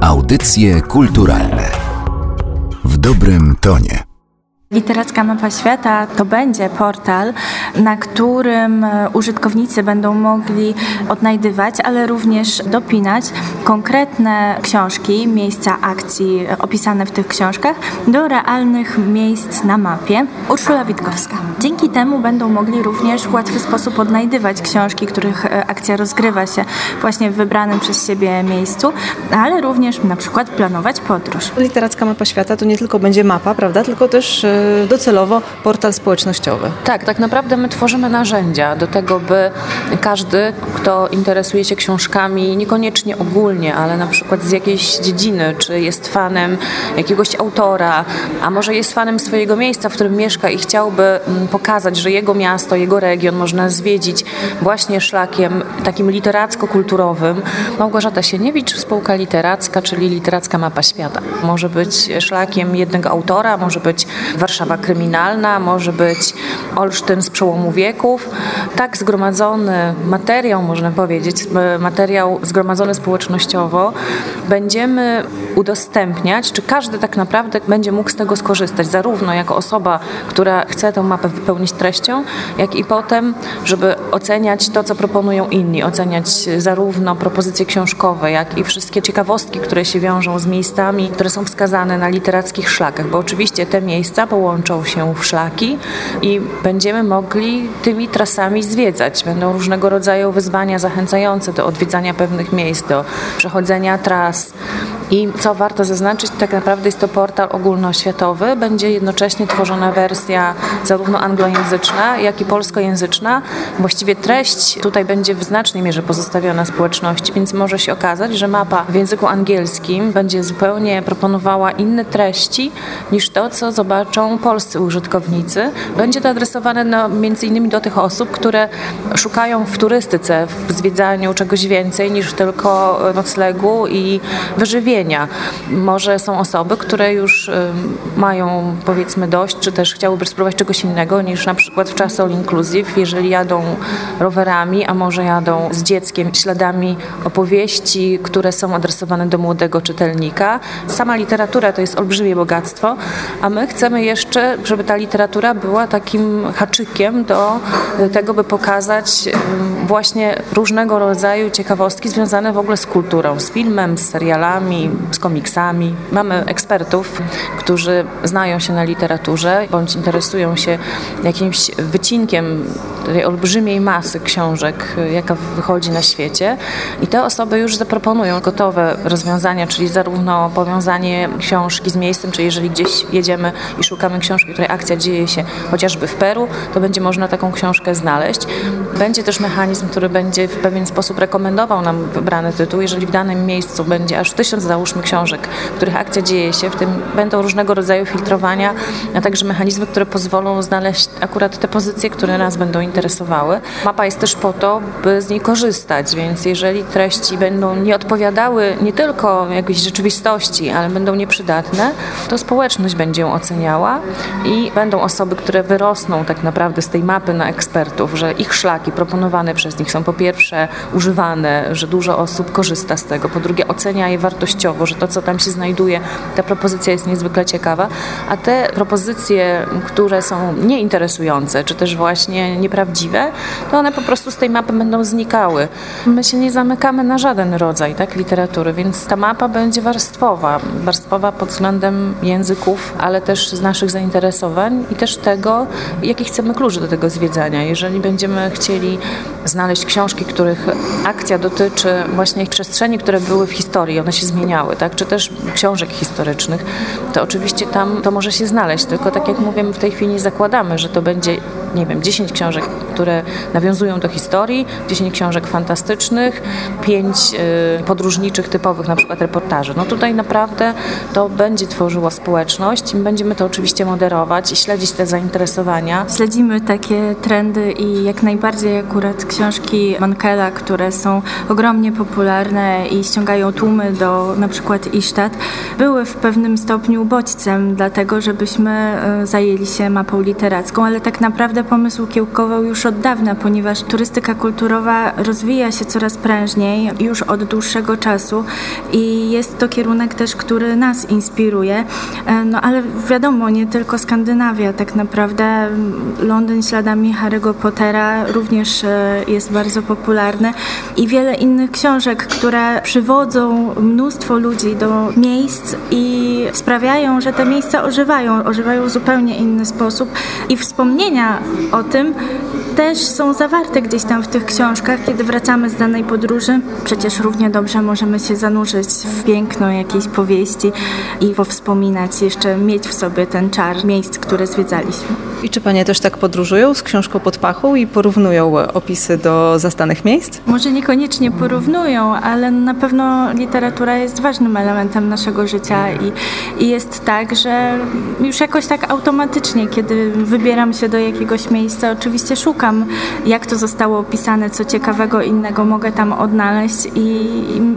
Audycje kulturalne w dobrym tonie. Literacka Mapa Świata to będzie portal, na którym e, użytkownicy będą mogli odnajdywać, ale również dopinać konkretne książki, miejsca akcji opisane w tych książkach do realnych miejsc na mapie. Urszula Witkowska. Dzięki temu będą mogli również w łatwy sposób odnajdywać książki, których e, akcja rozgrywa się właśnie w wybranym przez siebie miejscu, ale również na przykład planować podróż. Literacka Mapa Świata to nie tylko będzie mapa, prawda, tylko też e, docelowo portal społecznościowy. Tak, tak naprawdę my tworzymy narzędzia do tego, by każdy, kto interesuje się książkami, niekoniecznie ogólnie, ale na przykład z jakiejś dziedziny, czy jest fanem jakiegoś autora, a może jest fanem swojego miejsca, w którym mieszka i chciałby mm, pokazać, że jego miasto, jego region można zwiedzić właśnie szlakiem takim literacko-kulturowym. Małgorzata Sieniewicz, spółka literacka, czyli Literacka Mapa Świata. Może być szlakiem jednego autora, może być Warszawa kryminalna, może być Olsztyn z przełomu wieków. Tak zgromadzony materiał, można powiedzieć, materiał zgromadzony społecznościowo, będziemy udostępniać, czy każdy tak naprawdę będzie mógł z tego skorzystać, zarówno jako osoba, która chce tę mapę wypełnić treścią, jak i potem, żeby oceniać to, co proponują inni, oceniać zarówno propozycje książkowe, jak i wszystkie ciekawostki, które się wiążą z miejscami, które są wskazane na literackich szlakach, bo oczywiście te miejsca połączą się w szlaki i będziemy mogli tymi trasami zwiedzać. Będą różnego rodzaju wyzwania zachęcające do odwiedzania pewnych miejsc, do przechodzenia tras. I co warto zaznaczyć, tak naprawdę jest to portal ogólnoświatowy. Będzie jednocześnie tworzona wersja zarówno anglojęzyczna, jak i polskojęzyczna. Właściwie treść tutaj będzie w znacznej mierze pozostawiona społeczności, więc może się okazać, że mapa w języku angielskim będzie zupełnie proponowała inne treści niż to, co zobaczą polscy użytkownicy. Będzie to adresowane no, między innymi do tych osób, które szukają w turystyce, w zwiedzaniu czegoś więcej niż tylko noclegu i wyżywienia. Może są osoby, które już mają powiedzmy dość, czy też chciałyby spróbować czegoś innego niż na przykład w czasie all inclusive, jeżeli jadą rowerami, a może jadą z dzieckiem śladami opowieści, które są adresowane do młodego czytelnika. Sama literatura to jest olbrzymie bogactwo, a my chcemy jeszcze, żeby ta literatura była takim haczykiem do tego, by pokazać właśnie różnego rodzaju ciekawostki związane w ogóle z kulturą, z filmem, z serialami, z komiksami. Mamy ekspertów, którzy znają się na literaturze bądź interesują się jakimś wycinkiem tej olbrzymiej masy książek, jaka wychodzi na świecie i te osoby już zaproponują gotowe rozwiązania, czyli zarówno powiązanie książki z miejscem, czy jeżeli gdzieś jedziemy i szukamy książki, której akcja dzieje się chociażby w Peru, to będzie można taką książkę znaleźć. Będzie też mechanizm, który będzie w pewien sposób rekomendował nam wybrany tytuł. Jeżeli w danym miejscu będzie aż tysiąc, załóżmy, książek, których akcja dzieje się, w tym będą różnego rodzaju filtrowania, a także mechanizmy, które pozwolą znaleźć akurat te pozycje, które nas będą interesowały. Mapa jest też po to, by z niej korzystać, więc jeżeli treści będą nie odpowiadały nie tylko jakiejś rzeczywistości, ale będą nieprzydatne, to społeczność będzie ją oceniała i będą osoby, które wyrosną tak naprawdę z tej mapy na ekspertów, że ich szlaki proponowane przez nich są po pierwsze używane, że dużo osób korzysta z tego, po drugie ocenia je wartościowo, że to, co tam się znajduje, ta propozycja jest niezwykle ciekawa, a te propozycje, które są nieinteresujące, czy też właśnie nieprawdziwe, to one po prostu z tej mapy będą znikały. My się nie zamykamy na żaden rodzaj tak, literatury, więc ta mapa będzie warstwowa. Warstwowa pod względem języków, ale też z naszych zainteresowań i też tego, jakie chcemy klucze do tego zwiedzania. Jeżeli będziemy chcieli znaleźć książki, których akcja dotyczy właśnie przestrzeni, które były w historii, one się zmieniały, tak? czy też książek historycznych, to oczywiście tam to może się znaleźć. Tylko tak jak mówię, w tej chwili zakładamy, że to będzie, nie wiem, 10 książek, które nawiązują do historii, 10 książek fantastycznych, 5 y, podróżniczych, typowych na przykład reportaży. No tutaj naprawdę to będzie tworzyło społeczność i będziemy to oczywiście moderować i śledzić te zainteresowania. Śledzimy takie trendy i jak najbardziej akurat książki Mankela, które są ogromnie popularne i ściągają tłumy do na przykład Isztat, były w pewnym stopniu bodźcem dlatego, żebyśmy e, zajęli się mapą literacką, ale tak naprawdę naprawdę pomysł kiełkował już od dawna, ponieważ turystyka kulturowa rozwija się coraz prężniej już od dłuższego czasu i jest to kierunek też, który nas inspiruje. E, no ale wiadomo, nie tylko Skandynawia, tak naprawdę Londyn śladami Harry'ego Pottera również e, jest bardzo popularny i wiele innych książek, które przywodzą mnóstwo ludzi do miejsc i sprawiają, że te miejsca ożywają, ożywają w zupełnie inny sposób i wspomnienia o tym też są zawarte gdzieś tam w tych książkach, kiedy wracamy z danej podróży. Przecież równie dobrze możemy się zanurzyć w piękno jakiejś powieści i powspominać, jeszcze mieć w sobie ten czar miejsc, które zwiedzaliśmy. I czy panie też tak podróżują z książką pod pachą i porównują opisy do zastanych miejsc? Może niekoniecznie porównują, ale na pewno literatura jest ważnym elementem naszego życia i, i jest tak, że już jakoś tak automatycznie, kiedy wybieram się do jakiegoś miejsca, oczywiście szukam, jak to zostało opisane, co ciekawego innego mogę tam odnaleźć i,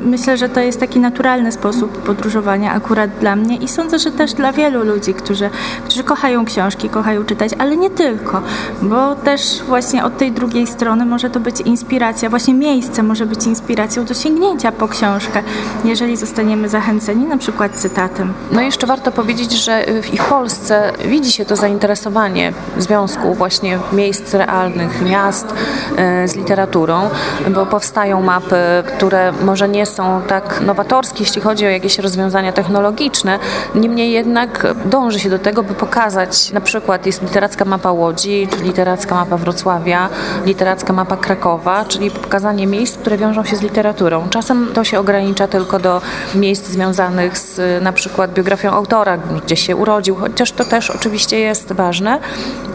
myślę, że to jest taki naturalny sposób podróżowania akurat dla mnie i sądzę, że też dla wielu ludzi, którzy, którzy kochają książki, kochają czytać, ale nie tylko, bo też właśnie od tej drugiej strony może to być inspiracja, właśnie miejsce może być inspiracją do sięgnięcia po książkę, jeżeli zostaniemy zachęceni na przykład cytatem. No jeszcze warto powiedzieć, że w Polsce widzi się to zainteresowanie związku właśnie miejsc realnych, miast e, z literaturą, bo powstają mapy, które może nie są tak nowatorskie, jeśli chodzi o jakieś rozwiązania technologiczne, niemniej jednak dąży się do tego, by pokazać, na przykład jest literacka mapa Łodzi, czy literacka mapa Wrocławia, literacka mapa Krakowa, czyli pokazanie miejsc, które wiążą się z literaturą. Czasem to się ogranicza tylko do miejsc związanych z na przykład biografią autora, gdzie się urodził, chociaż to też oczywiście jest ważne.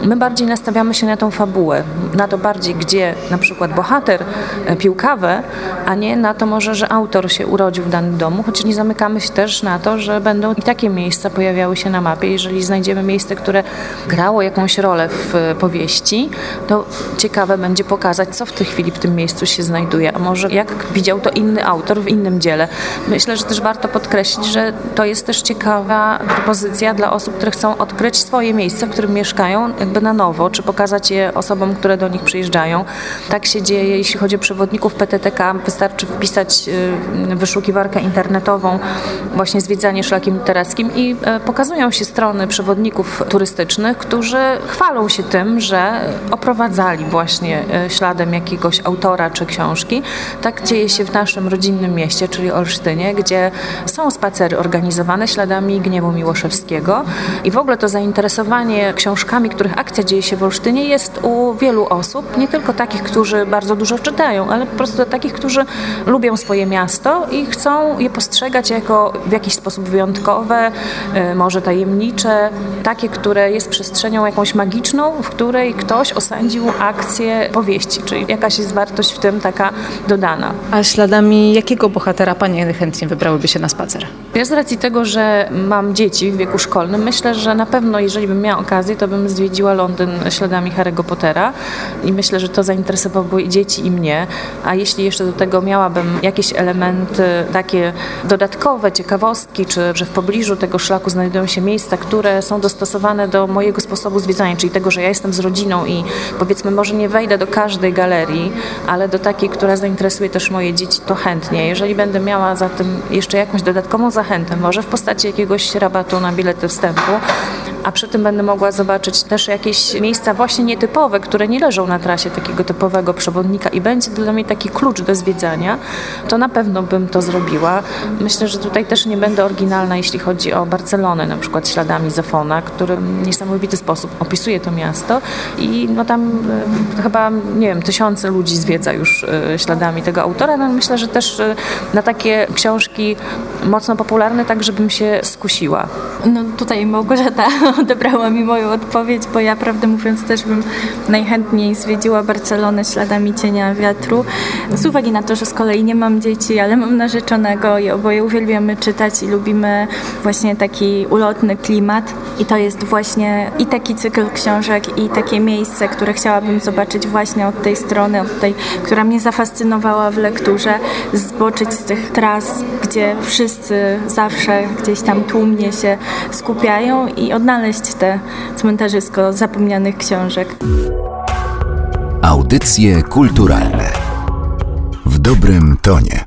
My bardziej nastawiamy się na tą fabułę, na to bardziej, gdzie na przykład bohater e, pił kawę, a nie na to może, że autor się urodził w danym domu, choć nie zamykamy się też na to, że będą i takie miejsca pojawiały się na mapie. Jeżeli znajdziemy miejsce, które grało jakąś rolę w e, powieści, to ciekawe będzie pokazać, co w tej chwili w tym miejscu się znajduje, a może jak widział to inny autor w innym dziele. Myślę, że też warto podkreślić, że to jest też ciekawa propozycja dla osób, które chcą odkryć swoje miejsce, w którym mieszkają, jakby na nowo, czy pokazać je osobom, które do nich przyjeżdżają. Tak się dzieje, jeśli chodzi o przewodników PTTK. Wystarczy wpisać y, wyszukiwarkę internetową, właśnie zwiedzanie szlakiem literackim i e, pokazują się strony przewodników turystycznych, którzy chwalą się tym, że oprowadzali właśnie e, śladem jakiegoś autora czy książki. Tak dzieje się w naszym rodzinnym mieście, czyli Olsztynie, gdzie są spacery organizowane śladami Gniewu Miłoszewskiego i w ogóle to zainteresowanie książkami, których akcja dzieje się w Olsztynie jest u wielu osób, nie tylko takich, którzy bardzo dużo czytają, ale po prostu takich, którzy lubią swoje miasto i chcą je postrzegać jako w jakiś sposób wyjątkowe, e, może tajemnicze, takie, które jest przestrzenią jakąś magiczną, w której ktoś osądził akcję powieści, czyli jakaś jest wartość w tym taka dodana. A śladami jakiego bohatera Panie chętnie wybrałyby się na spacer? Ja z racji tego, że mam dzieci w wieku szkolnym, myślę, że na pewno, jeżeli bym miała okazję, to bym zwiedziła Londyn śladami Harry'ego Pottera i myślę, że to zainteresowałoby i dzieci, i mnie. A jeśli jeszcze do tego miałabym jakieś elementy takie dodatkowe, ciekawostki, czy że w pobliżu tego szlaku znajdują się miejsca, które są dostosowane do mojego sposobu zwiedzania, czyli tego, że ja jestem z rodziną i powiedzmy może nie wejdę do każdej galerii, ale do takiej, która zainteresuje też moje dzieci, to chętnie. Jeżeli będę miała za tym jeszcze jakąś dodatkową zachętę, może w postaci jakiegoś rabatu na bilety wstępu, a przy tym będę mogła zobaczyć też jakieś miejsca właśnie nietypowe, które nie leżą na trasie takiego typowego przewodnika i będzie dla mnie taki klucz do zwiedzania, to na pewno bym to zrobiła. Myślę, że tutaj też nie będę oryginalna, jeśli chodzi o Barcelonę, na przykład śladami Zofona, który w niesamowity sposób opisuje to miasto i no tam e, chyba, nie wiem, tysiące ludzi zwiedza już e, śladami tego autora. No myślę, że też e, na takie książki mocno popularne, tak żebym się skusiła. No tutaj Małgorzata odebrała mi moją odpowiedź, bo ja prawdę mówiąc też bym najchętniej zwiedziła Barcelonę śladami cienia wiatru. Z uwagi na to, że z kolei nie mam dzieci, ale mam narzeczonego i oboje uwielbiamy czytać i lubimy właśnie taki ulotny klimat i to jest właśnie i taki cykl książek i takie miejsce, które chciałabym zobaczyć właśnie od tej strony, od tej, która mnie zafascynowała w lekturze, zboczyć z tych tras, gdzie wszyscy zawsze gdzieś tam tłumnie się skupiają i odnaleźć te cmentarzysko zapomnianych książek. Audycje kulturalne w dobrym tonie.